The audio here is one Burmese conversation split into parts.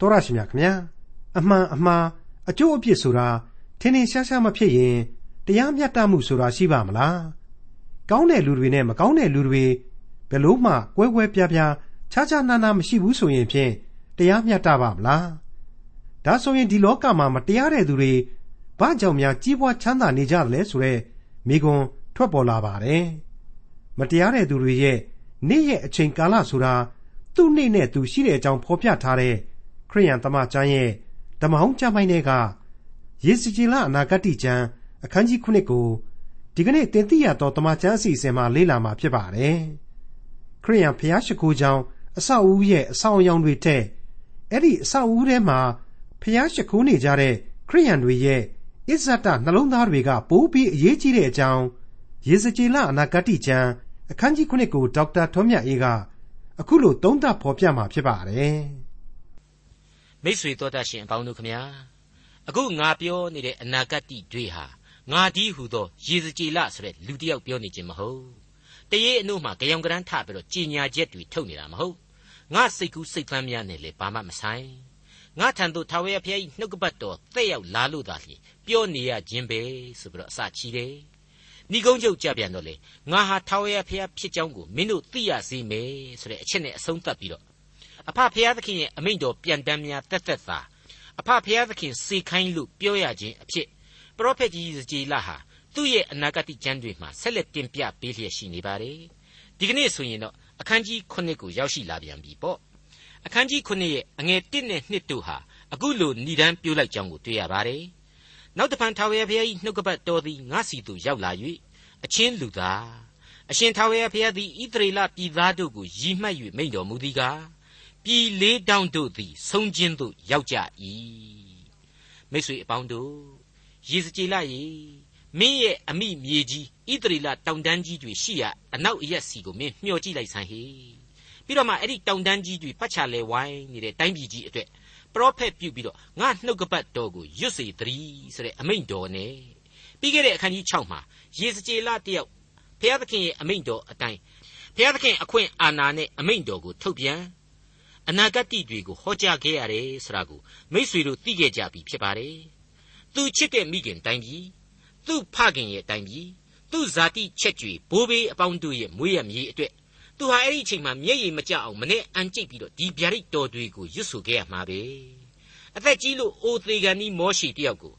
တော်ရရှိမြခင်ဗျာအမှန်အမှားအကျိုးအပြစ်ဆိုတာထင်ထင်ရှားရှားမဖြစ်ရင်တရားမျှတမှုဆိုတာရှိပါမလားကောင်းတဲ့လူတွေနဲ့မကောင်းတဲ့လူတွေဘယ်လို့မှကွဲကွဲပြားပြားခြားခြားနားနားမရှိဘူးဆိုရင်ဖြင့်တရားမျှတပါမလားဒါဆိုရင်ဒီလောကမှာမတရားတဲ့သူတွေဘာကြောင့်များကြီးပွားချမ်းသာနေကြတယ်လဲဆိုတော့မိကွန်ထွက်ပေါ်လာပါတယ်မတရားတဲ့သူတွေရဲ့နေ့ရဲ့အချိန်ကာလဆိုတာသူ့နေ့နဲ့သူရှိတဲ့အကြောင်းဖော်ပြထားတဲ့ ခရိယန်သမကျမ်းရဲ့ဓမ္မဟောင်းကျမ်းပိုင်းတွေကယေစီကြည်လအနာဂတ်ကျမ်းအခန်းကြီး9ကိုဒီကနေ့တင်ပြရတော့တမချန်းအစီအစဉ်မှာလေ့လာမှာဖြစ်ပါတယ်ခရိယန်ဖျားရှိခိုးကြောင်းအဆောက်အဦရဲ့အဆောင်အယောင်တွေထက်အဲ့ဒီအဆောက်အဦထဲမှာဖျားရှိခိုးနေကြတဲ့ခရိယန်တွေရဲ့အစ္ဆတနှလုံးသားတွေကပိုးပြီးအရေးကြီးတဲ့အကြောင်းယေစကြည်လအနာဂတ်ကျမ်းအခန်းကြီး9ကိုဒေါက်တာထွန်းမြတ်အေးကအခုလိုသုံးသပ်ဖော်ပြมาဖြစ်ပါတယ် မိတ်ဆွေတော်တတ်ရှင်အပေါင်းတို့ခမညာအခုငါပြောနေတဲ့အနာဂတ်တွေဟာငါဒီဟုသောရေစကြည်လဆိုတဲ့လူတစ်ယောက်ပြောနေခြင်းမဟုတ်တရေအနှုတ်မှာကြောင်ကရန်းထပြီးတော့ကြီးညာချက်တွေထုတ်နေတာမဟုတ်ငါစိတ်ကူးစိတ်ဖမ်းများနဲ့လေဘာမှမဆိုင်ငါထံသို့ထာဝရဘုရား၏နှုတ်ကပတ်တော်တဲ့ရောက်လာလို့သာလျှင်ပြောနေရခြင်းပဲဆိုပြီးတော့အစချီတယ်ဏီကုန်းချုပ်ကြပြန်တော့လေငါဟာထာဝရဘုရားဖြစ်ကြောင်းကိုမင်းတို့သိရစေမယ်ဆိုတဲ့အချက်နဲ့အဆုံးသတ်ပြီးတော့ အဖဖရာသခင်ရဲ့အမိန့်တော်ပြန်တမ်းများတက်တက်သာအဖဖရာသခင်စေခိုင်းလို့ပြောရခြင်းအဖြစ်ပရောဖက်ကြီးဇေလဟာသူ့ရဲ့အနာဂတ်ကျမ်းတွေမှာဆက်လက်တင်ပြပေးလျက်ရှိနေပါတယ်ဒီကနေ့ဆိုရင်တော့အခန်းကြီး9ကိုရောက်ရှိလာပြန်ပြီပေါ့အခန်းကြီး9ရဲ့အငယ်1နဲ့2တို့ဟာအခုလိုဏ္ဍန်ပြိုးလိုက်ကြောင်းကိုတွေ့ရပါတယ်နောက်တဖန်ထာဝရဘုရား၏နှုတ်ကပတ်တော်သည်ငါစီသို့ရောက်လာ၍အချင်းလူသားအရှင်ထာဝရဘုရားသည်ဣသရေလပြည်သားတို့ကိုရည်မှတ်၍မိန့်တော်မူသည်ကား ပြည်လေးတောင်တို့သည်ဆုံးခြင်းသို့ရောက်ကြ၏မိတ်ဆွေအပေါင်းတို့ရေစကြည်လာရေမင်းရဲ့အမိမြေကြီးဣသရေလတောင်တန်းကြီးတွေရှိရာအနောက်အရက်စီကိုမင်းမျှော်ကြည့်လိုက်ဆန်းဟေပြီးတော့မှအဲ့ဒီတောင်တန်းကြီးတွေပတ်ချလဲဝိုင်းနေတဲ့တိုင်းပြည်ကြီးအတွက်ပရောဖက်ပြုပြီးတော့ငါနှုတ်ကပတ်တော်ကိုရွတ်စေတည်းဆိုတဲ့အမိန့်တော်နဲ့ပြီးခဲ့တဲ့အခန်းကြီး6မှာရေစကြည်လတယောက်ဘုရားသခင်ရဲ့အမိန့်တော်အတိုင်းဘုရားသခင်အခွင့်အာဏာနဲ့အမိန့်တော်ကိုထုတ်ပြန် အနာဂတ်တွေကိုဟောကြားခဲ့ရတယ်ဆိုတာကိုမိษွေတို့သိခဲ့ကြပြီဖြစ်ပါတယ်သူချစ်တဲ့မိခင်တိုင်းပြည်သူ့ဖခင်ရဲ့တိုင်းပြည်သူ့ဇာတိချက်ကြွေဘိုးဘေးအပေါင်းတို့ရဲ့မွေးရမြေအတွက်သူဟာအဲ့ဒီအချိန်မှာမျက်ရည်မကျအောင်မနဲ့အန်ကျိတ်ပြီးတော့ဒီဗျာဒိတ်တော်တွေကိုရွတ်ဆိုခဲ့ရမှာပဲအသက်ကြီးလို့အိုသေးကန်ဒီမောရှိတယောက်ကို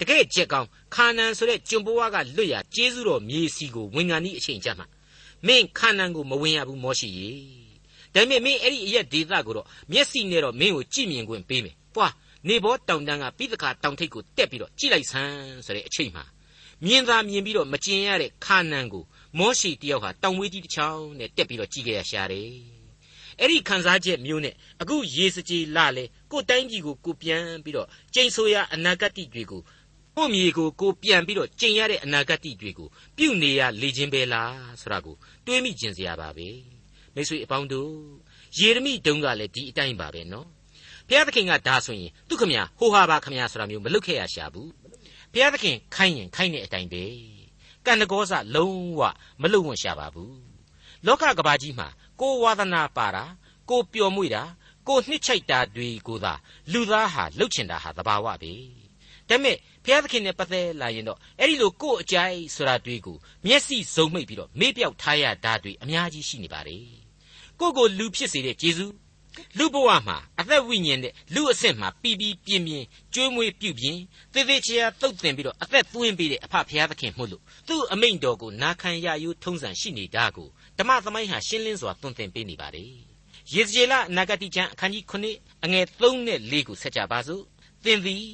တကယ်ချက်ကောင်းခါနန်ဆိုတဲ့ကျွံဘဝကလွတ်ရကျေးဇူးတော်မြေစီကိုဝင်ကန်ဒီအချိန်ကြမှာမင်းခါနန်ကိုမဝင်ရဘူးမောရှိရေ ဒါပေမဲ့မင်းအဲ့ဒီအရက်ဒေသကိုတော့မျက်စိနဲ့တော့မင်းကိုကြည့်မြင်ခွင့်ပေးမယ်ပွာနေဘောတောင်တန်းကပြီးတခါတောင်ထိပ်ကိုတက်ပြီးတော့ကြည့်လိုက်ဆန်းဆိုတဲ့အချိန်မှာမြင်သာမြင်ပြီးတော့မကျင်ရတဲ့ခါနန်ကိုမောရှိတယောက်ဟာတောင်ဝေးကြီးတစ်ချောင်းနဲ့တက်ပြီးတော့ကြည့်ခဲ့ရရှာတယ်အဲ့ဒီခံစားချက်မျိုးနဲ့အခုရေစကြည်လာလေကိုတိုင်းကြီးကိုကိုပြန်ပြီးတော့ကျိန်ဆိုရအနာဂတ်တွေကိုကိုမြေကိုကိုပြန်ပြီးတော့ကျင်ရတဲ့အနာဂတ်တွေကိုပြုနေရလေခြင်းပဲလားဆိုတာကိုတွေးမိကျင်စရာပါပဲ မိတ်ဆွေအပေါင်းတို့ယေရမိတုန်းကလည်းဒီအတိုင်းပါပဲနော်ဘုရားသခင်ကဒါဆိုရင်သူခမညာဟိုဟာပါခမညာဆိုတာမျိုးမလုပ်ခဲ့ရရှာဘူးဘုရားသခင်ခိုင်းရင်ခိုင်းတဲ့အတိုင်းပဲကန္တကောစလုံးဝမလုပ်ဝင်ရှာပါဘူးလောကကဘာကြီးမှာကိုဝါသနာပါတာကိုပျော်မွေ့တာကိုနှစ်ချိုက်တာတွေကိုသာလူသားဟာလှုပ်ချင်တာဟာသဘာဝပဲဒါပေမဲ့ဘုရားသခင်နဲ့ပတ်သက်လာရင်တော့အဲ့ဒီလိုကိုယ်အကြိုက်ဆိုတာတွေကိုမျက်စိစုံမိတ်ပြီးတော့မေ့ပြောက်ထားရတာတွေအများကြီးရှိနေပါတယ် ကိုကိုလူဖြစ်စေတဲ့ဂျေဇုလူဘဝမှာအသက်ဝိညာဉ်တဲ့လူအဆင့်မှာပြီးပြီးပြင်းပြင်းကျွေးမွေးပြုပြင်သေသေးချာတုတ်တင်ပြီးတော့အသက်သွင်းပေးတဲ့အဖဖရာသခင်မှုလို့သူ့အမိန့်တော်ကိုနာခံရယူထုံးစံရှိနေတာကိုဓမ္မသမိုင်းဟာရှင်းလင်းစွာသွန်သင်ပေးနေပါတယ်ယေဇကျေလနဂတိကျမ်းအခန်းကြီး9အငယ်3နဲ့4ကိုဆက်ကြပါစို့သင်သည်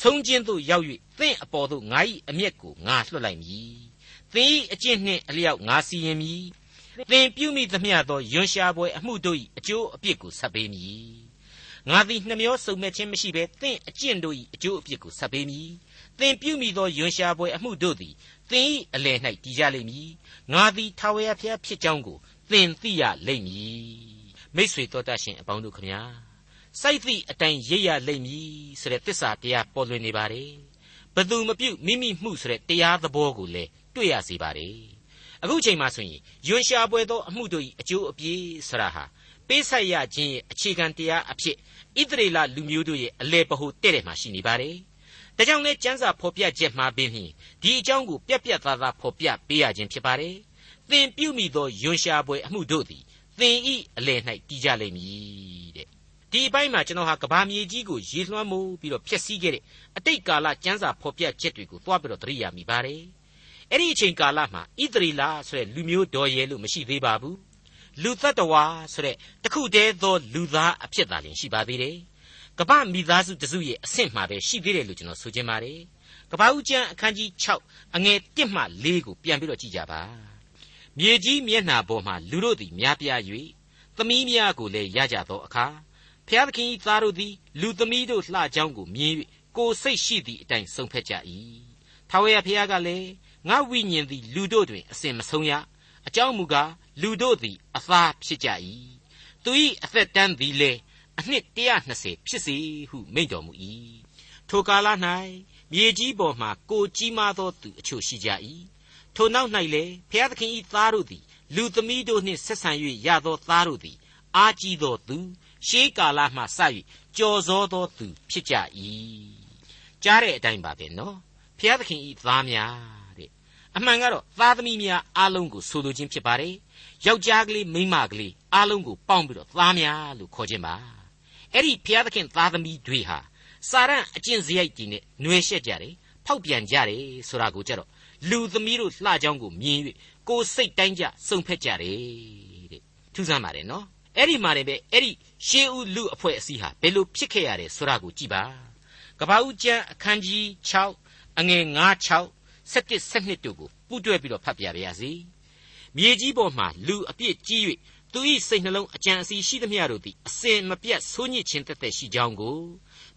ဆုံးခြင်းသို့ရောက်၍သင်အပေါ်သို့ငါ၏အမျက်ကိုငါလွှတ်လိုက်မည်သင်၏အကျင့်နှင့်အလျောက်ငါစီရင်မည် သင်ပြုမိသမျှသောယွန်ရှာပွဲအမှုတို့၏အကျိုးအပြစ်ကိုဆက်ပေးမည်ငါသည်နှမျောစုံမဲ့ခြင်းမရှိဘဲသင်အကျင့်တို့၏အကျိုးအပြစ်ကိုဆက်ပေးမည်သင်ပြုမိသောယွန်ရှာပွဲအမှုတို့သည်သင်၏အလယ်၌တည်ကြလိမ့်မည်ငါသည်ထာဝရဘုရားဖြစ်ကြောင်းကိုသင်သိရလိမ့်မည်မိษွေတော်တတ်ရှင်အပေါင်းတို့ခမညာစိုက်သည့်အတိုင်းရိပ်ရလိမ့်မည်ဆိုတဲ့တစ္ဆာတရားပေါ်လွင်နေပါတယ်ဘသူမပြုတ်မိမိမှုဆိုတဲ့တရားသဘောကိုလည်းတွေ့ရစေပါတယ် အခုချိန်မှဆိုရင်ယွန်ရှာပွဲသောအမှုတို့၏အကျိုးအပြည့်ဆရာဟာပေးဆက်ရခြင်းရဲ့အခြေခံတရားအဖြစ်ဣသရေလလူမျိုးတို့ရဲ့အလေပဟိုတဲ့တဲ့မှာရှိနေပါတယ်။ဒါကြောင့်လဲကျမ်းစာဖော်ပြချက်မှာပင်ဖြင့်ဒီအကြောင်းကိုပြက်ပြက်သားသားဖော်ပြပေးရခြင်းဖြစ်ပါတယ်။သင်ပြုမိသောယွန်ရှာပွဲအမှုတို့သည်သင်ဤအလယ်၌တည်ကြလိမ့်မည်တဲ့ဒီအပိုင်းမှာကျွန်တော်ဟာကဘာမြေကြီးကိုရေလွှမ်းမိုးပြီးတော့ဖျက်ဆီးခဲ့တဲ့အတိတ်ကာလကျမ်းစာဖော်ပြချက်တွေကိုသွားပြီးတော့သတိရမိပါတယ် အဲ့ဒီအချိန်ကာလမှာဣသရီလဆိုတဲ့လူမျိုးတော်ရဲလို့မရှိသေးပါဘူးလူသတ္တဝါဆိုတဲ့တခုတည်းသောလူသားအဖြစ်သာလျှင်ရှိပါသေးတယ်ကပမိသားစုတစုရဲ့အဆင့်မှာပဲရှိသေးတယ်လို့ကျွန်တော်ဆိုချင်ပါတယ်ကပဦးကျမ်းအခန်းကြီး6အငယ်1မှ4ကိုပြန်ပြီးတော့ကြည့်ကြပါမြေကြီးမျက်နှာပေါ်မှာလူတို့သည်များပြား၍သမီးများကိုလည်းရကြသောအခါဖျားသခင်၏သားတို့သည်လူသမီးတို့လှကြောင်းကိုမြင်၍ကိုယ်စိတ်ရှိသည့်အတိုင်းဆုံးဖြတ်ကြ၏ထာဝရဘုရားကလည်း ငါဝိညာဉ်သည်လူတို့တွင် အစဉ်မဆုံးရအကြောင်းမူကားလူတို့သည် အသားဖြစ်ကြ၏သူ၏အသက်တန်းသည်လည်းအနှစ်120ဖြစ်စေဟုမိန့်တော်မူ၏ထိုကာလ၌မြေကြီးပေါ်မှကိုကြီးမားသောသူအချို့ရှိကြ၏ထိုနောက်၌လည်းဘုရားသခင်၏သားတို့သည် လူသမီးတို့နှင့်ဆက်ဆံ၍ရသောသားတို့သည် အာကြီးသောသူရှေးကာလမှစ၍ကြော်စောသောသူဖြစ်ကြ၏ကြားတဲ့အတိုင်းပါပဲနော်ဘုရားသခင်ဤသားများတဲ့ အမှန်ကတော့သားသမီးများအားလုံးကိုဆိုလိုခြင်းဖြစ်ပါတယ်ယောက်ျားကလေးမိန်းမကလေးအားလုံးကိုပေါင်းပြီးတော့သားများလို့ခေါ်ခြင်းပါအဲ့ဒီဘုရားသခင်သားသမီးတွေဟာစာရန်အကျင့်စရိုက်ကြီးနဲ့နှွေရှက်ကြတယ်ဖောက်ပြန်ကြတယ်ဆိုတာကိုကြတော့လူသမီးတို့လှကြောင်းကိုမြင်၍ကိုယ်စိတ်တိုင်းကြစုံဖက်ကြတယ်တဲ့ထူးဆန်းပါတယ်နော်အဲ့ဒီမှာလည်းပဲအဲ့ဒီရှေးဦးလူအဖွဲ့အစည်းဟာဘယ်လိုဖြစ်ခဲ့ရတယ်ဆိုတာကိုကြည့်ပါကပ္ပဦးကျမ်းအခန်းကြီး6အငယ်9 6 17 12တို့ကိုပူးတွဲပြီးတော့ဖတ်ပြပါရစေမြေကြီးပေါ်မှာလူအပြစ်ကြီး၍သူ၏စိတ်နှလုံးအကြံအစီရှိသမျှတို့သည်အစင်မပြတ်ဆိုးညစ်ခြင်းတက်တက်ရှိကြောင်းကို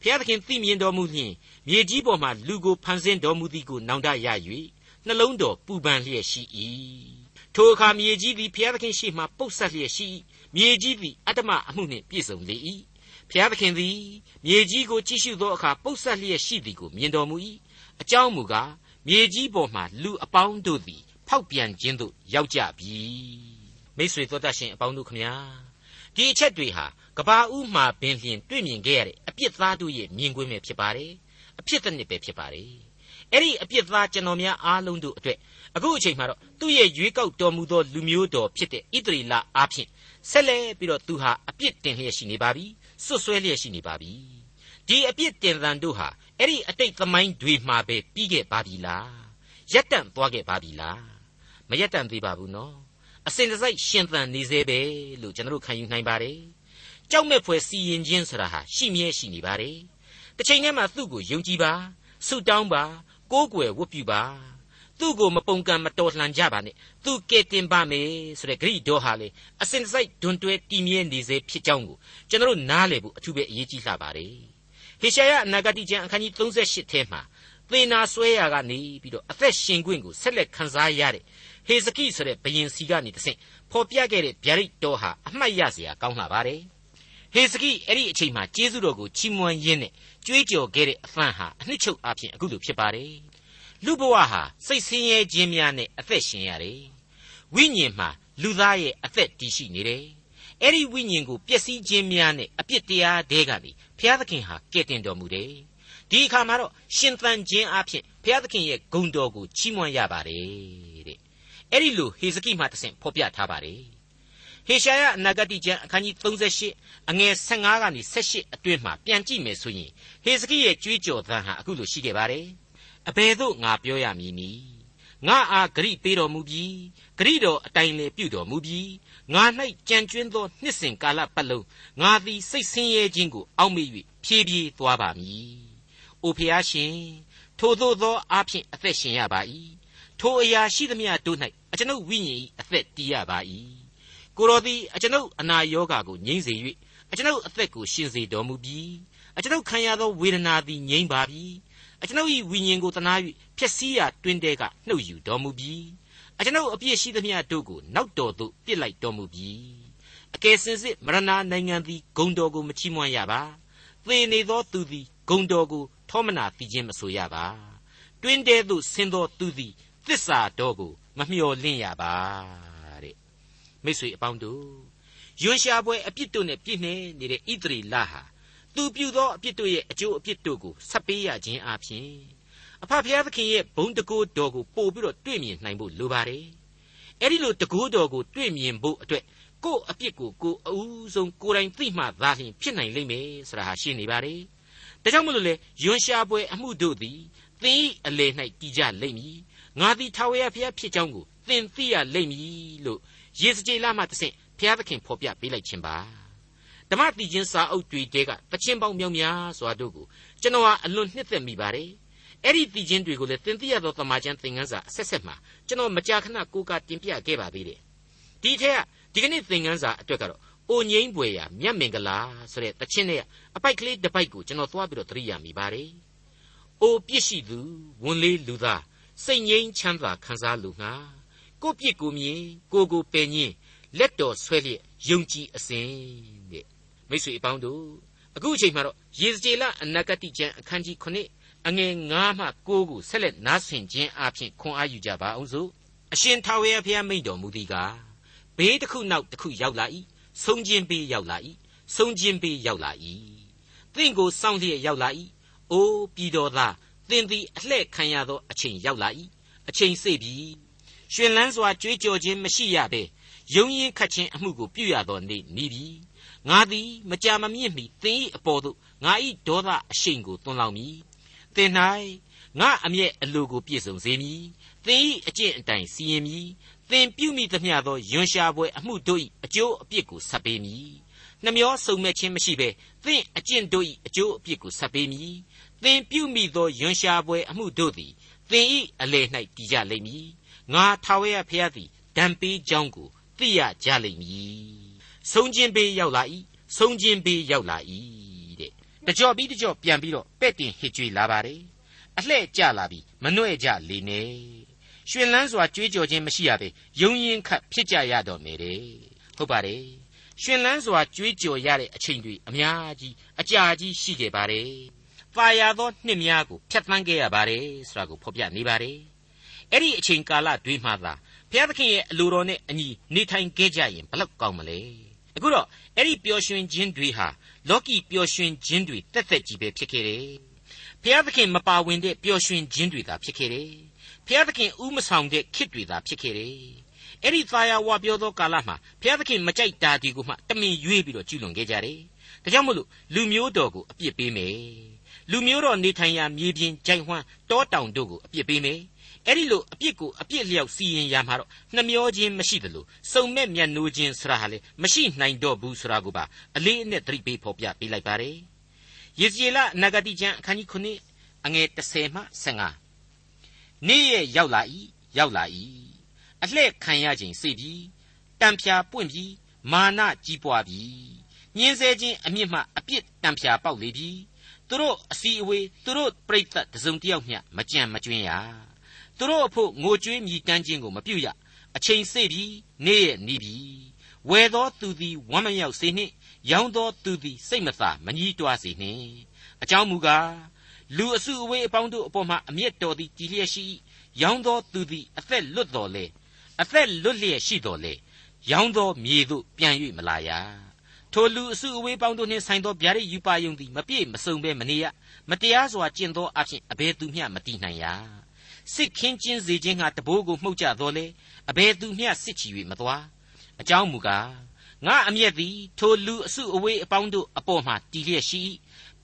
ဘုရားသခင်သိမြင်တော်မူလျှင်မြေကြီးပေါ်မှာလူကိုဖန်ဆင်းတော်မူသည်ကိုနောင်တရ၍နှလုံးတော်ပူပန်လျက်ရှိ၏ထိုအခါမြေကြီးသည်ဘုရားသခင်ရှေ့မှပုတ်ဆက်လျက်ရှိ၏မြေကြီးသည်အတ္တမအမှုနှင့်ပြည့်စုံလေ၏ဖျားသခင်သည်မြေကြီးကိုကြည့်ရှုသောအခါပုတ်ဆက်လျက်ရှိသည်ကိုမြင်တော်မူ၏အကြောင်းမူကား မြေကြီးပေါ်မှလူအပေါင်းတို့သည် ဖောက်ပြန်ခြင်းသို့ရောက်ကြပြီမိษွေသောတတ်ရှင်အပေါင်းတို့ခမညာဒီအချက်တွေဟာကဘာဦးမှာပင်လျင်တွေ့မြင်ခဲ့ရတဲ့အပြစ်သားတို့ရဲ့မြင်ကွင်းပဲဖြစ်ပါတယ်အဖြစ်တစ်နှစ်ပဲဖြစ်ပါတယ်အဲ့ဒီအပြစ်သားကျွန်တော်များအားလုံးတို့အတွက်အခုအချိန်မှာတော့သူ့ရဲ့ရွေးကောက်တော်မူသောလူမျိုးတော်ဖြစ်တဲ့ဣသရေလအားဖြင့်ဆက်လက်ပြီးတော့သူဟာအပြစ်တင်လျက်ရှိနေပါပြီစွတ်စွဲလျက်ရှိနေပါပြီ ဒီအပြစ်တင်သံတို့ဟာအဲ့ဒီအတိတ်သမိုင်းတွေမှာပဲပြီးခဲ့ပါပြီလားရက်တန့်သွားခဲ့ပါပြီလားမရက်တန့်သေးပါဘူးနော်အစဉ်တစိုက်ရှင်သန်နေသေးပဲလို့ကျွန်တော်တို့ခံယူနိုင်ပါတယ်ကြောက်မဲ့ဖွယ်စီရင်ခြင်းဆိုတာဟာရှိမြဲရှိနေပါတယ်တစ်ချိန်တည်းမှာသူ့ကိုယုံကြည်ပါဆုတောင်းပါကိုးကွယ်ဝတ်ပြုပါသူ့ကိုမပုန်ကန်မတော်လှန်ကြပါနဲ့သူကဲတင်ပါမယ်ဆိုတဲ့ဂရိတော်ဟာလေအစင်စိုက်ဒွန်တွဲတည်မြဲနေစေဖြစ်ကြောင်းကိုကျွန်တော်နားလည်ဖို့အထူးပဲအရေးကြီးလှပါတယ် ဟေရှာယအနာဂတိကျမ်းအခန်းကြီး38ထဲမှာသေနာဆွဲရာကနေပြီးတော့အသက်ရှင်ခွင့်ကိုဆက်လက်ခံစားရတဲ့ဟေဇကိဆိုတဲ့ဘယင်စီကနေတဆင့်ဖော်ပြခဲ့တဲ့ဗျာဒိတ်တော်ဟာအမှတ်ရစရာကောင်းလာပါတယ်ဟေဇကိအဲ့ဒီအချိန်မှာကျေးဇူးတော်ကိုချီးမွမ်းရင်းနဲ့ကြွေးကြော်ခဲ့တဲ့အဖန်ဟာအနှစ်ချုပ်အဖြစ်အခုလိုဖြစ်ပါတယ်လူဘဝဟာစိတ်ဆင်းရဲခြင်းများနဲ့အသက်ရှင်ရတယ်ဝိညာဉ်မှာလူသားရဲ့အသက်တည်ရှိနေတယ် အဲ့ဒီဝိညာဉ်ကိုပျက်စီးခြင်းများနဲ့အပြစ်တရားတဲကနေဘုရားသခင်ဟာကဲ့တင်တော်မူတယ်ဒီအခါမှာတော့ရှင်သန်ခြင်းအဖြစ်ဘုရားသခင်ရဲ့ဂုဏ်တော်ကိုချီးမွမ်းရပါတယ်တဲ့အဲ့ဒီလိုဟေဇကိမှတဆင့်ဖော်ပြထားပါတယ်ဟေရှာယအနာဂတိကျမ်းအခန်းကြီး38အငယ်15ကနေ18အတွင်းမှာပြန်ကြည့်မယ်ဆိုရင်ဟေဇကိရဲ့ကြွေးကြော်သံဟာအခုလိုရှိခဲ့ပါတယ်အဘယ်သို့ငါပြောရမည်နည်းငါအားဂရိပေးတော်မူပြီးဂရိတော်အတိုင်းလေပြုတော်မူပြီး ငါ၌ကြံကျွင်းသောနှစ်စဉ်ကာလပတ်လုံးငါသည်စိတ်ဆင်းရဲခြင်းကို အောက်မေ့၍ဖြည်းဖြည်းသွားပါမည်။အိုဖျားရှင်ထိုသို့သောအဖြစ်အသက်ရှင်ရပါ၏ထိုအရာရှိသမျှတို့၌အကျွန်ုပ်ဝိညာဉ်၏အသက်တည်ရပါ၏ကိုတော်သည်အကျွန်ုပ်အနာရောဂါကိုငြိမ့်စေ၍အကျွန်ုပ်အသက်ကိုရှင်စေတော်မူပြီးအကျွန်ုပ်ခံရသောဝေဒနာသည်ငြိမ့်ပါပြီအကျွန်ုပ်၏ဝိညာဉ်ကိုတနာ၍ဖျက်ဆီးရာတွင်တဲကနှုတ်ယူတော်မူပြီး အကျွန်ုပ်အပြစ်ရှိသမျှတို့ကိုနောက်တော်သို့ပြစ်လိုက်တော်မူပြီးအကယ်စင်စစ်မရဏနိုင်ငံသည်ဂုံတော်ကိုမချီးမွမ်းရပါသေနေသောသူသည်ဂုံတော်ကိုထောမနာသိခြင်းမဆိုရပါတွင်တဲသို့ဆင်းသောသူသည်သစ္စာတော်ကိုမမျှော်လင့်ရပါတဲ့မိတ်ဆွေအပေါင်းတို့ယွန်ရှာပွဲအပြစ်တို့နဲ့ပြည့်နေနေတဲ့ဣသရေလဟာသူပြုသောအပြစ်တို့ရဲ့အကျိုးအပြစ်တို့ကိုဆက်ပေးရခြင်းအပြင် အဖဖျားသခင်ရဲ့ဘုံတကိုးတော်ကိုပို့ပြီးတော့တွေ့မြင်နိုင်ဖို့လိုပါတယ်အဲ့ဒီလိုတကိုးတော်ကိုတွေ့မြင်ဖို့အတွက်ကိုယ့်အပြစ်ကိုကိုယ်အဦးဆုံးကိုယ်တိုင်သိမှသာလျှင်ဖြစ်နိုင်လိမ့်မယ်ဆိုတာဟာရှင်းနေပါတယ်ဒါကြောင့်မလို့လေယွန်ရှာပွဲအမှုတို့သည်သင်၏အလေ၌တည်ကြလိမ့်မည်ငါသည်ထာဝရဘုရားဖြစ်ကြောင်းကိုသင်သိရလိမ့်မည်လို့ယေစကြည်လမှတဆင့်ဘုရားသခင်ဖော်ပြပေးလိုက်ခြင်းပါဓမ္မတိချင်းစာအုပ်တွေတဲကတခြင်းပေါင်းမြောက်များစွာတို့ကိုကျွန်တော်ဟာအလွန်နှစ်သက်မိပါတယ် အဲ့ဒီတည်ခြင်းတွေကိုလည်းသင်သိရသောတမန်ကျန်သင်ခန်းစာအဆက်ဆက်မှာကျွန်တော်မကြာခဏကိုးကားတင်ပြခဲ့ပါသေးတယ်ဒီထက်ကဒီကနေ့သင်ခန်းစာအတွက်ကတော့အိုငိမ့်ပွေရမြတ်မင်္ဂလာဆိုတဲ့တခြင်းနဲ့အပိုက်ကလေးတစ်ပိုက်ကိုကျွန်တော်သွားပြီးတော့သတိရမိပါတယ်အိုပြစ်ရှိသူဝန်လေးလူသားစိတ်ငြိမ်းချမ်းသာခံစားလူငါကိုပြစ်ကိုမြင်ကိုကိုပယ်ညင်းလက်တော်ဆွဲလျက်ယုံကြည်အစဉ်တဲ့မိတ်ဆွေအပေါင်းတို့အခုအချိန်မှာတော့ယေဇကျေလအနာဂတိကျမ်းအခန်းကြီး9 အငယ်9မှ9ကိုဆက်လက်နားဆင်ခြင်းအပြင်ခွန်အားယူကြပါအောင်စို့အရှင်ထာဝရဘုရားမိန့်တော်မူသည်ကားဘေးတစ်ခုနောက်တစ်ခုရောက်လာ၏ဆုံးခြင်းဘေးရောက်လာ၏ဆုံးခြင်းဘေးရောက်လာ၏သင်ကိုစောင့်လျက်ရောက်လာ၏အိုးပြည်တော်သားသင်သည်အလှဲ့ခံရသောအချိန်ရောက်လာ၏အချိန်စေပြီရှင်လန်းစွာကြွေးကြော်ခြင်းမရှိရဘဲယုံရင်ခတ်ခြင်းအမှုကိုပြုရသောနေ့နီးပြီငါသည်မကြာမမြင့်မီသင်၏အပေါ်သို့ငါ၏ဒေါသအရှိန်ကိုတွန်းလောင်းမည် သင်၌ငါအမျက်အလိုကိုပြည့်စုံစေမည်သင်၏အကျင့်အတိုင်းစီရင်မည်သင်ပြုမိသမျှသောယွန်ရှာပွဲအမှုတို့၏အကျိုးအပြစ်ကိုဆက်ပေးမည်နှမျောစုံမဲ့ခြင်းမရှိဘဲသင်အကျင့်တို့၏အကျိုးအပြစ်ကိုဆက်ပေးမည်သင်ပြုမိသောယွန်ရှာပွဲအမှုတို့သည်သင်၏အလယ်၌တည်ကြလိမ့်မည်ငါထာဝရဘုရားသည်ဒံပေးကြောင်းကိုသိရကြလိမ့်မည်ဆုံးခြင်းပေးရောက်လာ၏ဆုံးခြင်းပေးရောက်လာ၏ တဲ့တကြော့ပြီးတကြော့ပြန်ပြီးတော့ပဲ့တင်ဟစ်ကြွေးလာပါတယ်အလှဲ့ကြလာပြီးမနှဲ့ကြလေနဲ့ရွှင်လန်းစွာကြွေးကြော်ခြင်းမရှိရပဲယုံရင်ခတ်ဖြစ်ကြရတော့မယ်တဲ့ဟုတ်ပါတယ်ရွှင်လန်းစွာကြွေးကြော်ရတဲ့အချိန်တွေအများကြီးအကြာကြီးရှိခဲ့ပါတယ်ပါရသောနှစ်များကိုဖြတ်သန်းခဲ့ရပါတယ်ဆိုတာကိုဖော်ပြနေပါတယ်အဲ့ဒီအချိန်ကာလတွေမှာသာဘုရားသခင်ရဲ့အလိုတော်နဲ့အညီနေထိုင်ခဲ့ကြရင်ဘလောက်ကောင်းမလဲအခုတော့အဲ့ဒီပျော်ရွှင်ခြင်းတွေဟာ လောကီပျော်ရွှင်ခြင်းတွေတက်တက်ကြီးပဲဖြစ်ခဲ့တယ်ဘုရားသခင်မပါဝင်တဲ့ပျော်ရွှင်ခြင်းတွေသာဖြစ်ခဲ့တယ်ဘုရားသခင်ဥမဆောင်တဲ့ခစ်တွေသာဖြစ်ခဲ့တယ်အဲ့ဒီသာယာဝပြောသောကာလမှာဘုရားသခင်မကြိုက်တာဒီကိုမှတမင်ရွေးပြီးတော့ကျူးလွန်ခဲ့ကြတယ်ဒါကြောင့်မို့လို့လူမျိုးတော်ကိုအပြစ်ပေးမယ်လူမျိုးတော်နေထိုင်ရာမြေပြင်ကြိုင်ဝှမ်းတောတောင်တို့ကိုအပြစ်ပေးမယ် အဲ့ဒီလိုအပြစ်ကိုအပြစ်လျောက်စီရင်ရမှာတော့နှမျောခြင်းမရှိသလိုစုံမဲ့မျက်နှိုးခြင်းဆရာဟာလေမရှိနိုင်တော့ဘူးဆိုတာကိုပါအလေးအနက်သတိပေးဖော်ပြပေးလိုက်ပါတယ်ယေဇကျေလနဂတိကျမ်းအခန်းကြီး9အငယ်30မှ15နေ့ရက်ရောက်လာ၏ရောက်လာ၏အလှဲ့ခံရခြင်းစိပြီတံဖြာပွင့်ပြီမာနကြီးပွားပြီညင်းဆဲခြင်းအမြင့်မှအပြစ်တံဖြာပေါက်လေပြီသူတို့အစီအဝေးသူတို့ပြိတ္တတစုံတယောက်မျှမကြံမကျွင်းရ သူတို့အဖို့ငိုကြွေးမြည်တမ်းခြင်းကိုမပြုရအချိန်စေ့ပြီနေ့ရက်နီးပြီဝယ်သောသူသည်ဝမ်းမမြောက်စေနှင့်ရောင်းသောသူသည်စိတ်မသာမငြီးတွားစေနှင့်အကြောင်းမူကားလူအစုအဝေးအပေါင်းတို့အပေါ်မှာအမျက်တော်သည်တည်လျက်ရှိရောင်းသောသူသည်အသက်လွတ်တော်လေအသက်လွတ်လျက်ရှိတော်လေရောင်းသောမြေသို့ပြန်၍မလာရထိုလူအစုအဝေးပေါင်းတို့နှင့်ဆိုင်သောဗျာဒိတ်ယူပါယုံသည်မပြည့်မစုံဘဲမနေရမတရားစွာကျင့်သောအဖြစ်အဘယ်သူမျှမတည်နိုင်ရ စစ်ခင်းကျင်းစေခြင်းငါတဘိုးကိုမှုတ်ကြတော်လေအဘယ်သူမျှစစ်ချီ၍မသွားအကြောင်းမူကားငါအမျက်သည်ထိုလူအစုအဝေးအပေါင်းတို့အပေါ်မှတည်လျက်ရှိ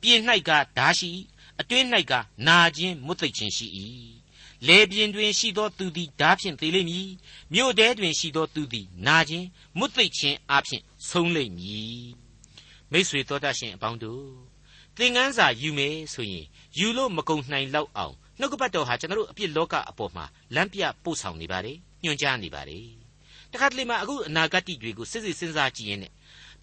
ပြင်၌ကဓာရှိအတွင်း၌ကနာခြင်းမွတ်သိပ်ခြင်းရှိ၏လေပြင်းတွင်ရှိသောသူသည်ဓာဖြင့်သေလိမ့်မည်မြို့ထဲတွင်ရှိသောသူသည်နာခြင်းမွတ်သိပ်ခြင်းအဖြစ်ဆုံးလိမ့်မည်မိษွေတော်တတ်ရှင်အပေါင်းတို့သင်ငန်းစာယူမယ်ဆိုရင်ယူလို့မကုန်နိုင်လောက်အောင် နှုတ်ကပတ်တော်ဟာကျွန်တော်တို့အပြစ်လောကအပေါ်မှာလမ်းပြပို့ဆောင်နေပါတယ်ညွှန်ကြားနေပါတယ်တခါတလေမှာအခုအနာဂတ်တွေကိုစစ်စစ်စဉ်းစားကြည့်ရင်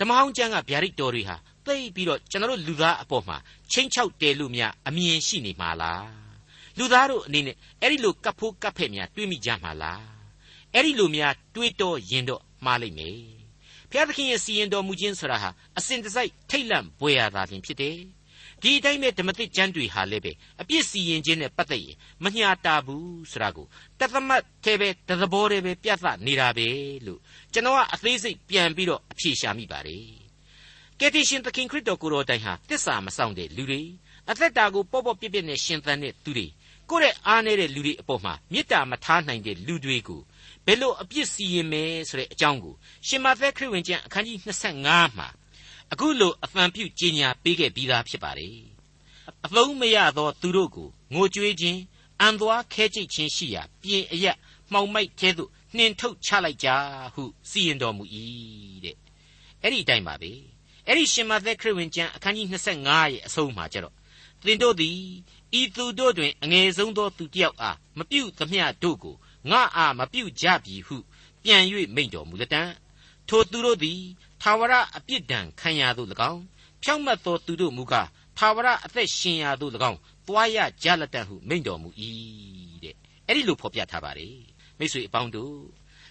ဓမ္မဟောင်းကျမ်းကဗျာဒိတ်တော်တွေဟာသိပြီးတော့ကျွန်တော်တို့လူသားအပေါ်မှာချင်းချောက်တယ်လို့များအမြင်ရှိနေမှာလားလူသားတို့အနေနဲ့အဲ့ဒီလိုကပ်ဖို့ကပ်ဖက်များတွေးမိကြမှာလားအဲ့ဒီလိုများတွေးတော့ရင်တော့မှားလိမ့်မယ်ဘုရားသခင်ရဲ့စီရင်တော်မူခြင်းဆိုတာဟာအစဉ်တစိုက်ထိတ်လန့်ပွေရတာတင်ဖြစ်တယ် ဒီအတိုင်းပဲဓမ္မသစ်ကျမ်းတွေဟာလည်းပဲအပြစ်စီရင်ခြင်းနဲ့ပတ်သက်ရင်မညာတာဘူးဆိုတာကိုတသမတ်သေးပဲတသဘောတည်းပဲပြသနေတာပဲလို့ကျွန်တော်ကအသေးစိတ်ပြန်ပြီးတော့အဖြေရှာမိပါတယ်ကယ်တင်ရှင်သခင်ခရစ်တော်ကိုယ်တော်တိုင်ဟာတစ္ဆာမဆောင်တဲ့လူတွေအသက်တာကိုပေါ့ပေါ့ပြစ်ပြစ်နဲ့ရှင်သန်တဲ့သူတွေကိုယ့်ရဲ့အားနည်းတဲ့လူတွေအပေါ်မှာမေတ္တာမထားနိုင်တဲ့လူတွေကိုဘယ်လိုအပြစ်စီရင်မယ်ဆိုတဲ့အကြောင်းကိုရှင်မသက်ခရစ်ဝင်ကျမ်းအခန်းကြီး25မှာ အခုလိုအဖန်ပြုကြေညာပေးခဲ့ပြီးသားဖြစ်ပါတယ်အသုံးမရသောသူတို့ကိုငိုကြွေးခြင်းအံသွားခဲကြိတ်ခြင်းရှိရာပြင်အရက်မှောင်မိုက်ကျဲသို့နှင်ထုတ်ချလိုက်ကြဟုစီရင်တော်မူ၏တဲ့အဲ့ဒီအတိုင်းပါပဲအဲ့ဒီရှင်မသက်ခရစ်ဝင်ကျမ်းအခန်းကြီး25ရဲ့အဆုံးမှာကျတော့သင်တို့သည်ဤသူတို့တွင်အငယ်ဆုံးသောသူတစ်ယောက်အားမပြုသမျှတို့ကိုငါအားမပြုကြပြီဟုပြန်၍မိန့်တော်မူလတံထိုသူတို့သည် ထာဝရအပြစ်ဒဏ်ခံရသို့၎င်းဖြောင့်မတ်သောသူတို့မူကားထာဝရအသက်ရှင်ရာသို့၎င်းသွားရကြလတံဟုမိန့်တော်မူ၏တဲ့အဲ့ဒီလိုဖော်ပြထားပါတယ်မိတ်ဆွေအပေါင်းတို့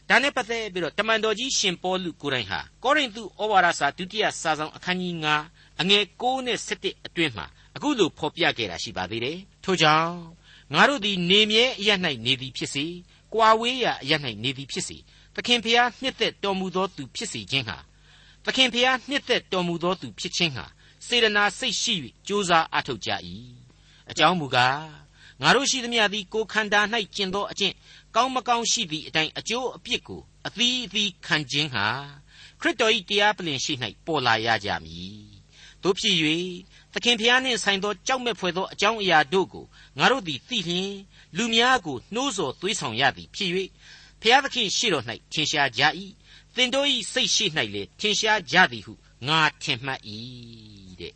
ဒါနဲ့ပတ်သက်ပြီးတော့တမန်တော်ကြီးရှင်ပေါလုကိုယ်တိုင်ဟာကောရိန္သုဩဝါဒစာဒုတိယစာဆောင်အခန်းကြီး9အငယ်6နဲ့7အတွင်းမှာအခုလိုဖော်ပြခဲ့တာရှိပါသေးတယ်ထို့ကြောင့်ငါတို့သည်နေမြဲအရ၌နေသည်ဖြစ်စေကွာဝေးရာအရ၌နေသည်ဖြစ်စေသခင်ဖျားနှစ်သက်တော်မူသောသူဖြစ်စေခြင်းဟာ သခင်ဖျားနှစ်သက်တော်မူသောသူဖြစ်ခြင်းဟာစေတနာစိတ်ရှိ၍ကြိုးစားအားထုတ်ကြ၏အကြောင်းမူကားငါတို့ရှိသမျှသည်ကိုခန္ဓာ၌ကျင့်သောအကျင့်ကောင်းမကောင်းရှိသည့်အတိုင်းအကျိုးအပြစ်ကိုအသီးအသီးခံခြင်းဟာခရစ်တော်၏တရားပလင်ရှိ၌ပေါ်လာရကြမည်တို့ဖြစ်၍သခင်ဖျားနှင့်ဆိုင်သောကြောက်မဲ့ဖွယ်သောအကြောင်းအရာတို့ကိုငါတို့သည်သိလျင်လူများကိုနှိုးဆော်သွေးဆောင်ရသည်ဖြစ်၍ဖျားသခင်ရှေ့တော်၌ထင်ရှားကြ၏ သင်တို့၏စိတ်ရှိ၌လည်းထင်ရှားကြသည်ဟုငါထင်မှတ်၏တဲ့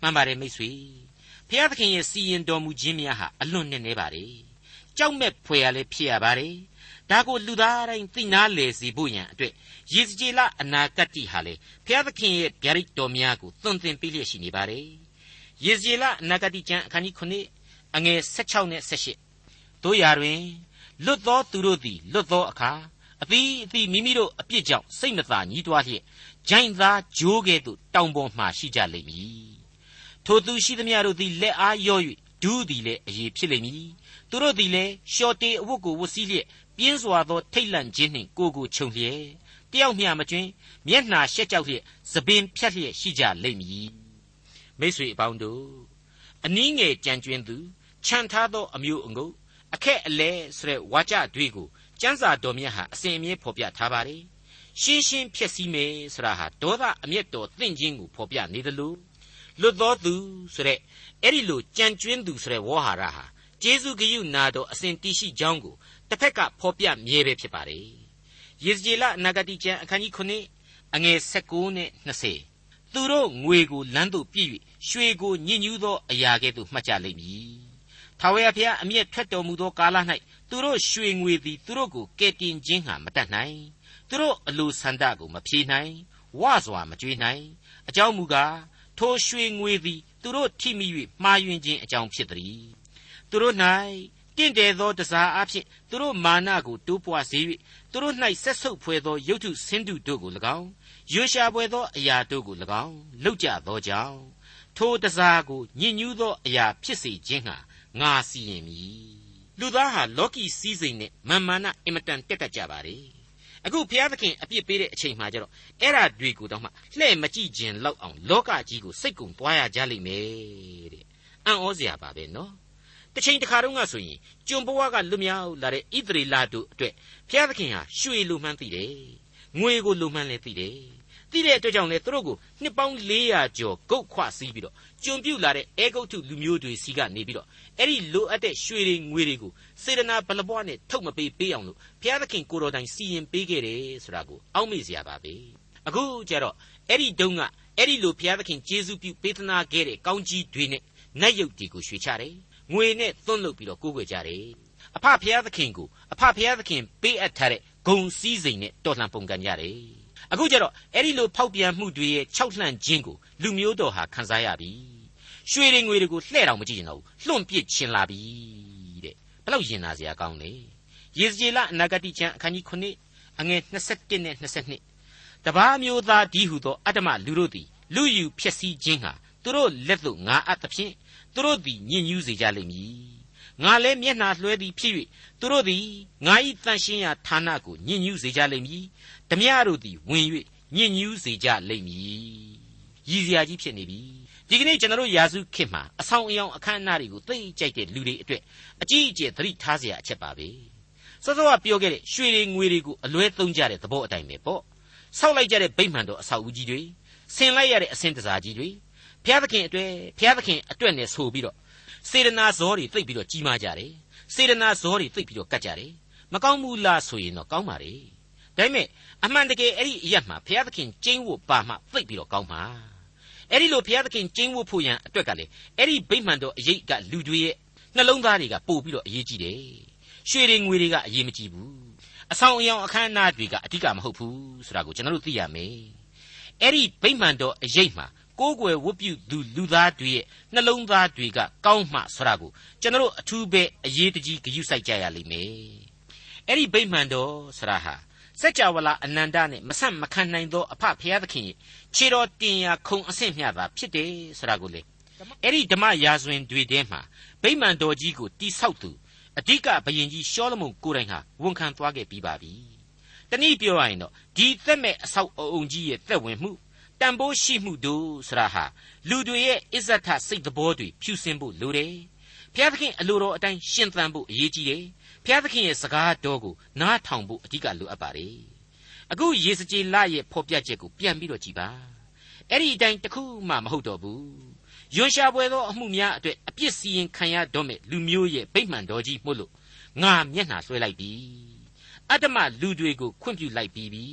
မှန်ပါတယ်မိတ်ဆွေဖျားသခင်ရဲ့စီရင်တော်မူခြင်းများဟာအလွန်နဲ့နေပါတယ်ကြောက်မဲ့ဖွယ်ရလည်းဖြစ်ရပါတယ်ဒါကိုလူသားတိုင်းသိနာလေစီဖို့ရန်အတွက်ယေစကြည်လအနာဂတ်ဟာလေဖျားသခင်ရဲ့ဗျာဒိတ်တော်များကိုသွန်သင်ပေးလျက်ရှိနေပါတယ်ယေဇေလနဂတိကျမ်းအခန်းကြီး9အငယ်16နဲ့18တို့ရာတွင်လွတ်သောသူတို့သည်လွတ်သောအခါ အသီးအသီးမိမိတို့အပြစ်ကြောင့်စိတ်မသာညှိတွားလျက်ဂျိုင်းသားဂျိုးကဲ့သို့တောင်ပေါ်မှရှိကြလိမ့်မည်ထိုသူရှိသမျှတို့သည်လက်အားရော့၍ဒူးသည်လည်းအရေးဖြစ်လိမ့်မည်သူတို့သည်လည်းရှော့တေအဝတ်ကိုဝတ်စည်းလျက်ပြင်းစွာသောထိတ်လန့်ခြင်းနှင့်ကိုယ်ကိုခြုံလျက်တယောက်မျှမကျွင်းမျက်နှာရှက်ကြောက်လျက်သပင်ဖြတ်လျက်ရှိကြလိမ့်မည်မိတ်ဆွေအပေါင်းတို့အနည်းငယ်ကြံကျွင်းသူခြံထားသောအမျိုးအငုတ်အခက်အလဲဆိုတဲ့ဝါကြတွေကို ကျမ်းစာတော်မြတ်ဟာအစဉ်အမြဲဖော်ပြထားပါတယ်ရှင်းရှင်းဖြစ်စည်းမယ်ဆိုတာဟာဒေါသအမျက်တော်တင့်ခြင်းကိုဖော်ပြနေတယ်လို့လွတ်တော်သူဆိုတဲ့အဲ့ဒီလိုကြံကျွင်းသူဆိုတဲ့ဝေါ်ဟာရဟာကျေးဇူးဂရုနာတော်အစဉ်တရှိကြောင်းကိုတစ်ဖက်ကဖော်ပြမြဲပဲဖြစ်ပါတယ်ယေဇကျေလအနာဂတိကျမ်းအခန်းကြီး9အငယ်16နဲ့20သူတို့ငွေကိုလမ်းသို့ပြည့်၍ရွှေကိုညစ်ညူးသောအရာကဲ့သို့မှတ်ကြလိမ့်မည် ထာဝရဘုရားအမျက်ထွက်တော်မူသောကာလ၌သူတို့ရွှေငွေသည်သူတို့ကိုကယ်တင်ခြင်းဟာမတတ်နိုင်သူတို့အလိုဆန္ဒကိုမဖြေနိုင်ဝစွာမကြွေးနိုင်အကြောင်းမူကားထိုရွှေငွေသည်သူတို့ထိမိ၍မှားယွင်းခြင်းအကြောင်းဖြစ်သည်သူတို့၌တင့်တယ်သောတစားအဖြစ်သူတို့မာနကိုတိုးပွားစေ၍သူတို့၌ဆက်ဆုပ်ဖွယ်သောရုပ်ထုဆင်းတုတို့ကို၎င်းရွှေရှာဖွယ်သောအရာတို့ကို၎င်းလောက်ကြသောကြောင့်ထိုတစားကိုညစ်ညူးသောအရာဖြစ်စေခြင်းဟာ ငါစီရင်မည်လူသားဟာလောကီစည်းစိမ်နဲ့မာမာနအင်မတန်တက်တတ်ကြပါလေအခုဘုရားသခင်အပြစ်ပေးတဲ့အချိန်မှကျတော့အဲ့ဓာတွေကိုတော့မှလှဲ့မကြည့်ခြင်းလောက်အောင်လောကကြီးကိုစိတ်ကုံသွားရကြလိမ့်မယ်တဲ့အံ့ဩစရာပါပဲနော်တစ်ချိန်တစ်ခါတုန်းကဆိုရင်ကျွန်ဘဝကလွတ်မြောက်လာတဲ့ဣသရေလတို့အတွက်ဘုရားသခင်ဟာရွှေလိုမှန်းသိတယ်ငွေကိုလိုမှန်းလည်းသိတယ် သိတဲ့အတွက်ကြောင့်လေသူတို့ကိုနှစ်ပေါင်း400ကျော်ဂုတ်ခွစီးပြီးတော့ကျွန်ပြုတ်လာတဲ့အဲဂုတ်ထုလူမျိုးတွေစီကနေပြီးတော့အဲ့ဒီလိုအပ်တဲ့ရွှေတွေငွေတွေကိုစေတနာဘလဘွားနဲ့ထုတ်မပေးပေးအောင်လို့ဘုရားသခင်ကိုတော်တိုင်စီရင်ပေးခဲ့တယ်ဆိုတာကိုအောက်မေ့စရာပါပဲအခုကျတော့အဲ့ဒီတုန်းကအဲ့ဒီလိုဘုရားသခင်ကျေးဇူးပြုပေးသနာခဲ့တဲ့ကောင်းကြီးတွေနဲ့နတ်ရုပ်တွေကိုရွှေချတယ်ငွေနဲ့သွန်းလုပ်ပြီးတော့ကိုးကွယ်ကြတယ်အဖဖျားသခင်ကိုအဖဖျားသခင်ပေးအပ်ထားတဲ့ဂုံစည်းစိမ်နဲ့တော်လှန်ပုန်ကန်ကြတယ် အခုကျတော့အဲ့ဒီလိုဖောက်ပြန်မှုတွေရဲ့ခြောက်လှန့်ခြင်းကိုလူမျိုးတော်ဟာခံစားရပြီရွှေတွေငွေတွေကိုလှဲ့တော်မကြည့်ချင်တော့ဘူးလွန့်ပစ်ခြင်းလာပြီတဲ့ဘလောက်ရင်နာစရာကောင်းလေယေဇကျေလအနာဂတိကျမ်းအခန်းကြီး9အငယ်21နဲ့22တပားမျိုးသားဒီဟုသောအတ္တမလူတို့သည်လူယူဖြစ်စည်းခြင်းဟာသူတို့လက်သို့ငါအပ်သဖြင့်သူတို့သည်ညစ်ညူးစေကြလိမ့်မည်ငါလည်းမျက်နှာလွှဲသည်ဖြစ်၍သူတို့သည်ငါ၏တန်ရှင်းရာဌာနကိုညစ်ညူးစေကြလိမ့်မည် ဓမြတို့သည်ဝင်၍ညစ်ညူးစေကြလိမ့်မည်ရည်စရာကြီးဖြစ်နေပြီဒီကနေ့ကျွန်တော်တို့ယာစုခေတ်မှာအဆောင်အယောင်အခမ်းအနားတွေကိုသိကြိုက်တဲ့လူတွေအတွက်အကြီးအကျယ်သတိထားစရာအချက်ပါပဲစောစောကပြောခဲ့တဲ့ရွှေတွေငွေတွေကိုအလွဲသုံးကြတဲ့သဘောအတိုင်းပဲပေါ့ဆောက်လိုက်ကြတဲ့ဗိမ္မာန်တော်အဆောက်အဦကြီးတွေဆင်လိုက်ရတဲ့အဆင့်တစားကြီးတွေဘုရားသခင်အတွက်ဘုရားသခင်အတွက်နဲ့ဆိုပြီးတော့စေတနာဇောတွေသိပ်ပြီးတော့ကြီးမားကြတယ်စေတနာဇောတွေသိပ်ပြီးတော့ကတ်ကြတယ်မကောင်းဘူးလားဆိုရင်တော့ကောင်းပါလေ ဒါပေမဲ့အမှန်တကယ်အဲ့ဒီအရက်မှာဘုရားသခင်ကျင်းဝတ်ပါမှသိပ်ပြီးတော့ကောင်းမှာအဲ့ဒီလိုဘုရားသခင်ကျင်းဝတ်ဖို့ရန်အတွက်ကလေအဲ့ဒီဗိမ္မာန်တော်အရေးကလူတွေရဲ့နှလုံးသားတွေကပို့ပြီးတော့အရေးကြီးတယ်ရွှေတွေငွေတွေကအရေးမကြီးဘူးအဆောင်အယောင်အခမ်းအနားတွေကအဓိကမဟုတ်ဘူးဆိုတာကိုကျွန်တော်တို့သိရမယ်အဲ့ဒီဗိမာန်တော်အရေးမှာကိုးကွယ်ဝတ်ပြုသူလူသားတွေရဲ့နှလုံးသားတွေကကောင်းမှဆိုတာကိုကျွန်တော်တို့အထူးပဲအရေးတကြီးဂရုစိုက်ကြရလိမ့်မယ်အဲ့ဒီဗိမာန်တော်ဆိုတာဟာ စัจ java လာအနန္တနဲ့မဆန့်မခံနိုင်သောအဖဖျားသခင်ရဲ့ခြေတော်တင်ရာခုံအဆင့်မျှသာဖြစ်တယ်ဆိုတာကိုလေအဲ့ဒီဓမ္မရာဇဝင်တွေထဲမှာဗိမာန်တော်ကြီးကိုတိဆောက်သူအဓိကဘယင်ကြီးရှောလမုန်ကိုယ်တိုင်ဟာဝန်ခံသွားခဲ့ပြီးပါပြီ။တနည်းပြောရရင်တော့ဒီသက်မဲ့အဆောက်အအုံကြီးရဲ့သက်ဝင်မှုတန်ဖိုးရှိမှုတို့ဆရာဟာလူတွေရဲ့အစ္ဆထစိတ်တော်တွေဖြူစင်ဖို့လိုတယ်။ဘုရားသခင်အလိုတော်အတိုင်းရှင်သန်ဖို့အရေးကြီးတယ်။ ဘုရားသခင်ရဲ့စကားတော်ကိုနားထောင်ဖို့အဓိကလိုအပ်ပါတယ်။အခုယေစကြည်လရဲ့ဖော်ပြချက်ကိုပြန်ပြီးတော့ကြည်ပါ။အဲ့ဒီအတိုင်းတခုမှမဟုတ်တော့ဘူး။ယွန်ရှာပွဲသောအမှုများအတွက်အပြစ်စီရင်ခံရတော့မဲ့လူမျိုးရဲ့ဗိမှန်တော်ကြီးမှုလို့ငါမျက်နှာဆွဲလိုက်ပြီ။အတ္တမလူတွေကိုခွင့်ပြုလိုက်ပြီးပြီ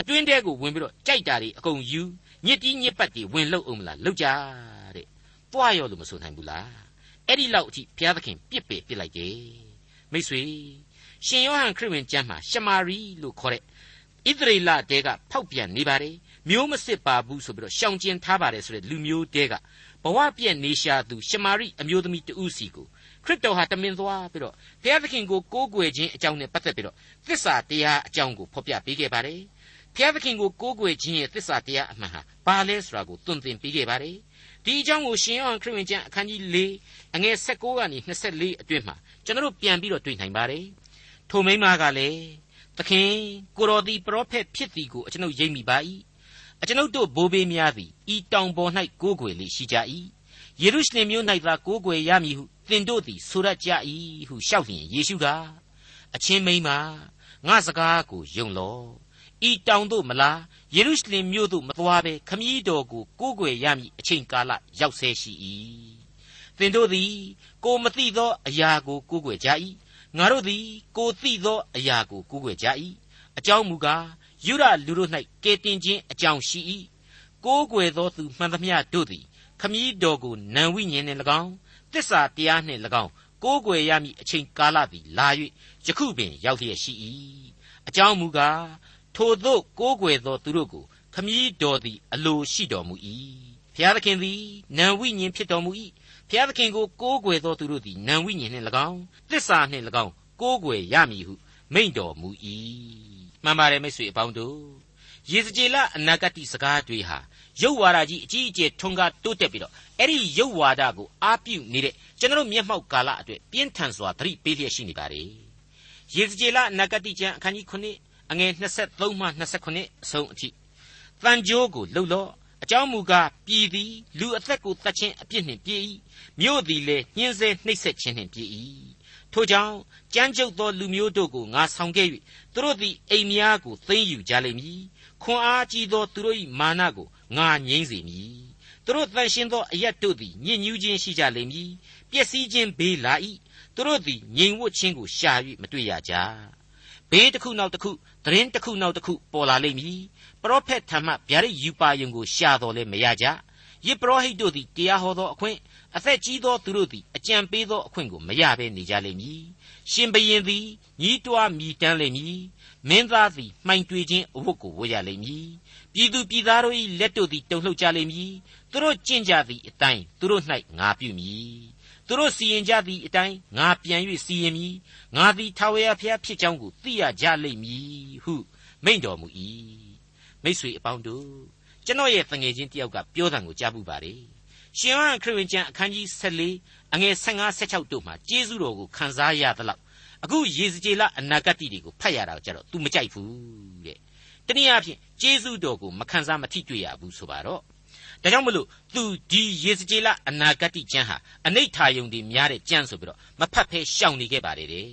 အတွင်းထဲကိုဝင်ပြီးတော့ကြိုက်တာတွေအကုန်ယူညစ်တီးညစ်ပတ်တွေဝင်လို့အောင်မလားလောက်ကြတဲ့တွားရောလို့မဆိုနိုင်ဘူးလားအဲ့ဒီလောက်အထိဘုရားသခင်ပြစ်ပယ်ပြစ်လိုက်တယ် မိတ်ဆွေရှင်ယောဟန်ခရစ်ဝင်ကျမ်းမှာရှမာရိလို့ခေါ်တဲ့ဣသရေလတဲကဖောက်ပြန်နေပါတယ်မျိုးမစစ်ပါဘူးဆိုပြီးတော့ရှောင်ကျဉ်ထားပါတယ်ဆိုတဲ့လူမျိုးတဲကဘဝပြည့်နေရှာသူရှမာရိအမျိုးသမီးတဦးစီကိုခရစ်တော်ဟာတမင်သွားပြီးတော့ဘုရားသခင်ကိုကိုးကွယ်ခြင်းအကြောင်းနဲ့ပတ်သက်ပြီးတော့သစ္စာတရားအကြောင်းကိုဖော်ပြပေးခဲ့ပါတယ်ဘုရားသခင်ကိုကိုးကွယ်ခြင်းရဲ့သစ္စာတရားအမှန်ဟာဘာလဲဆိုတာကိုသွန်သင်ပေးခဲ့ပါတယ် ဒီအကြောင်းကိုရှင်ယောဟန်ခရစ်ဝင်ကျမ်းအခန်းကြီး၄အငယ်၁၉ကနေ24အတွင်းမှာကျွန်တော်ပြန်ပြီးတော့တွေ့နိုင်ပါတယ်ထိုမိန်းမကလည်းသခင်ကိုတော်သည်ပရောဖက်ဖြစ်သည်ကိုအကျွန်ုပ်ယိမ့်မိပါ၏အကျွန်ုပ်တို့ဘိုးဘေးများသည်ဤတောင်ပေါ်၌ကိုးကွယ်လေရှိကြ၏ယေရုရှလင်မြို့၌သာကိုးကွယ်ရမည်ဟုသင်တို့သည်ဆိုရကြ၏ဟုလျှောက်လျင်ယေရှုကအချင်းမိန်းမငါစကားကိုယုံလော့ ဤတောင်သို့မလားယေရုရှလင်မြို့သို့မသွားဘဲခမည်းတော်ကိုကိုးကွယ်ရမည်အချိန်ကာလရောက်ဆဲရှိ၏သင်တို့သည်ကိုမသိသောအရာကိုကိုးကွယ်ကြ၏ငါတို့သည်ကိုသိသောအရာကိုကိုးကွယ်ကြ၏အကြောင်းမူကားယူရလူတို့၌ကဲတင်ခြင်းအကြောင်းရှိ၏ကိုးကွယ်သောသူမှန်သမျှတို့သည်ခမည်းတော်ကိုနံဝိညာဉ်နှင့်၎င်းတစ္ဆာတရားနှင့်၎င်းကိုးကွယ်ရမည်အချိန်ကာလသည်လာ၍ယခုပင်ရောက်လျက်ရှိ၏အကြောင်းမူကား ထိုသို့ကိုးကွယ်သောသူတို့ကိုခမည်းတော်သည်အလိုရှိတော်မူ၏ဘုရားသခင်သည်နံဝိညာဉ်ဖြစ်တော်မူ၏ဘုရားသခင်ကိုကိုးကွယ်သောသူတို့သည်နံဝိညာဉ်နှင့်၎င်းသစ္စာနှင့်၎င်းကိုးကွယ်ရမည်ဟုမိန့်တော်မူ၏မှန်ပါတယ်မိတ်ဆွေအပေါင်းတို့ယေစကြည်လအနာဂတိစကားတွေဟာရုပ်ဝါဒကြီးအကြီးအကျယ်ထွန်းကားတိုးတက်ပြီးတော့အဲ့ဒီရုပ်ဝါဒကိုအားပြုနေတဲ့ကျွန်တော်မျက်မှောက်ကာလအတွက်ပြင်းထန်စွာသတိပေးလျက်ရှိနေပါတယ်ယေစကြည်လအနာဂတိကျမ်းအခန်းကြီး9 အငယ်23မှ29အဆုံးအထိတန်ကြိုးကိုလှုပ်လော့အကြောင်းမူကားပြည်သည်လူအသက်ကိုတတ်ခြင်းအပြစ်နှင့်ပြည့်၏မြို့သည်လည်းညှင်းဆဲနှိပ်စက်ခြင်းနှင့်ပြည့်၏ထို့ကြောင့်ကြမ်းကြုတ်သောလူမျိုးတို့ကိုငါဆောင်ခဲ့၍သူတို့သည်အိမ်များကိုသိမ်းယူကြလိမ့်မည်ခွန်အားကြီးသောသူတို့၏မာနကိုငါငြိမ့်စေမည်သူတို့တန်ရှင်းသောအရက်တို့သည်ညစ်ညူးခြင်းရှိကြလိမ့်မည်ပျက်စီးခြင်းဘေးလာ၏သူတို့သည်ငြိမ်ဝတ်ခြင်းကိုရှာ၍မတွေ့ရကြဘေးတစ်ခုနောက်တစ်ခု သတင်းတစ်ခုနောက်တစ်ခုပေါ်လာလိမ့်မည်ပရောဖက်ထံမှဗျာဒိတ်ယူပါယုံကိုရှာတော်လဲမရကြယေပရောဟိတ်တို့သည်တရားဟောသောအခွင့်အသက်ကြီးသောသူတို့သည်အကြံပေးသောအခွင့်ကိုမရဘဲနေကြလိမ့်မည်ရှင်ဘရင်သည်ညီးတွားမြည်တမ်းလိမ့်မည်မင်းသားသည်မှိုင်တွေခြင်းအဝတ်ကိုဝတ်ရလိမ့်မည်ပြည်သူပြည်သားတို့၏လက်တို့သည်တုန်လှုပ်ကြလိမ့်မည်သူတို့ကျင့်ကြသည့်အတိုင်းသူတို့၌ငါပြုမည် သူတို့စီရင်ကြသည့်အတိုင်းငါပြန်၍စီရင်မည်ငါသည်ထာဝရဘုရားဖြစ်ကြောင်းကိုသိရကြလိမ့်မည်ဟုမိန့်တော်မူ၏မိษွေအပေါင်းတို့ကျွန်တော်ရဲ့တငယ်ချင်းတယောက်ကပြောတာကိုကြားပူပါလေရှင်ယောဟန်ခရစ်ဝင်ကျမ်းအခန်းကြီး14အငယ်15 16တို့မှာကျေးဇူးတော်ကိုခံစားရသလောက်အခုယေဇကျေလအနာဂတ်တွေကိုဖတ်ရတာကြတော့ तू မကြိုက်ဘူးတဲ့တနည်းအားဖြင့်ကျေးဇူးတော်ကိုမခံစားမထိတွေ့ရဘူးဆိုပါတော့ ဒါကြောင့်မလို့ तू ဒီယေဇကျေလအနာဂတ်ကျမ်းဟာအနိဋ္ဌာယုံတွေများတဲ့ကျမ်းဆိုပြီးတော့မဖတ်ဖဲရှောင်နေခဲ့ပါတယ်တဲ့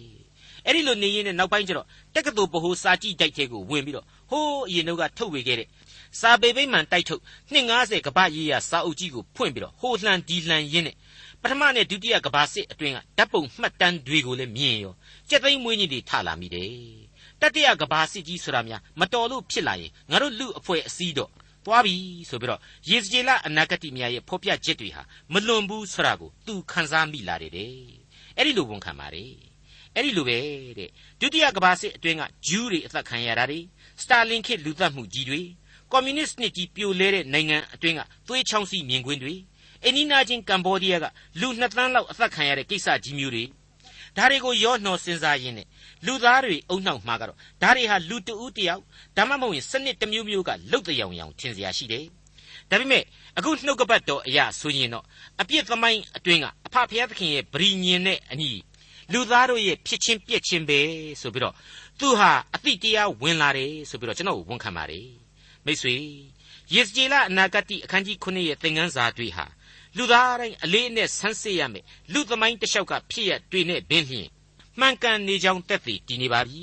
အဲ့ဒီလိုနေရင်းနဲ့နောက်ပိုင်းကျတော့တက္ကသိုလ်ဗဟိုစာကြည့်တိုက်ထဲကိုဝင်ပြီးတော့ဟိုးအရင်တော့ကထုတ်ဝေခဲ့တဲ့စာပေပိမှန်တိုက်ထုတ်290ကပ္ပရေးရစာအုပ်ကြီးကိုဖွင့်ပြီးတော့ဟိုလှန်ဒီလှန်ရင်းနဲ့ပထမနဲ့ဒုတိယကဘာစစ်အတွင်းကဓာတ်ပုံမှတ်တမ်းတွေကိုလည်းမြင်ရောကြက်သိမ်းမွေးကြီးတွေထလာမိတယ်တတိယကဘာစစ်ကြီးဆိုတာများမတော်လို့ဖြစ်လာရင်ငါတို့လူအဖွဲ့အစည်းတော့ သွားပြီဆိုပြီးတော့ယေဇကျေလအနာဂတိများရဲ့ဖော်ပြချက်တွေဟာမလွန်ဘူးဆိုတာကိုသူခန်းစားမိလာတယ်တဲ့အဲ့ဒီလိုဝန်ခံပါတယ်အဲ့ဒီလိုပဲတဲ့ဒုတိယကဘာစစ်အတွင်းကဂျူးတွေအသက်ခံရတာတွေစတာလင်ခေတ်လူသတ်မှုကြီးတွေကွန်မြူနစ်နှစ်ကြီးပြိုလဲတဲ့နိုင်ငံအတွင်းကသွေးချောင်းစီမြင်ကွင်းတွေအိန္ဒိနာချင်းကမ်ဘောဒီးယားကလူနှစ်သန်းလောက်အသက်ခံရတဲ့ကိစ္စကြီးမျိုးတွေဒါတွေကိုရောနှောစဉ်းစားရင်းနဲ့ လူသားတွေအုံနှောက်မှာကတော့ဒါတွေဟာလူတဦးတယောက်ဒါမှမဟုတ်ရင်စနစ်တစ်မျိုးမျိုးကလုတ်တရောင်ရောင်ထင်စရာရှိတယ်ဒါပေမဲ့အခုနှုတ်ကပတ်တော်အရာဆိုရင်တော့အပြစ်သမိုင်းအတွင်းကအဖဖျားသခင်ရဲ့ဗြိညင်နဲ့အညီလူသားတို့ရဲ့ဖြစ်ချင်းပြက်ချင်းပဲဆိုပြီးတော့သူဟာအတိတရားဝင်လာတယ်ဆိုပြီးတော့ကျွန်တော်ဝန်ခံပါတယ်မိတ်ဆွေယေစကြည်လအနာဂတ်အခန်းကြီး9ရဲ့သင်ခန်းစာတွေဟာလူသားတိုင်းအလေးအနက်ဆန်းစစ်ရမယ်လူသမိုင်းတစ်လျှောက်ကဖြစ်ရတွေနဲ့ဘင်းလျင် မှန်ကန်နေကြောင်းတက်တည်တည်နေပါပြီ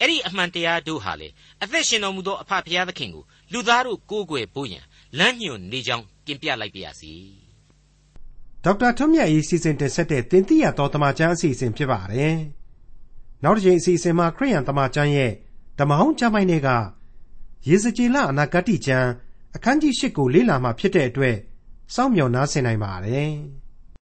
အဲ့ဒီအမှန်တရားတို့ဟာလေအသက်ရှင်တော်မူသောအဖဖရာသခင်ကိုလူသားတို့ကိုးကွယ်ဖို့ရန်လမ်းညွှန်နေကြောင်းတင်ပြလိုက်ပါရစေဒေါက်တာထွန်းမြတ်၏စီစဉ်တင်ဆက်တဲ့တင်ပြရတော်တမချန်းအစီအစဉ်ဖြစ်ပါတယ်နောက်တစ်ချိန်အစီအစဉ်မှာခရိယန်တမချန်းရဲ့ဓမ္မဟောင်းကျမ်းပိုင်းတွေကရေစကြည်လအနာဂတ်ကျမ်းအခန်းကြီး၈ကိုလေ့လာမှဖြစ်တဲ့အတွက်စောင့်မျှော်နားဆင်နိုင်ပါတယ်။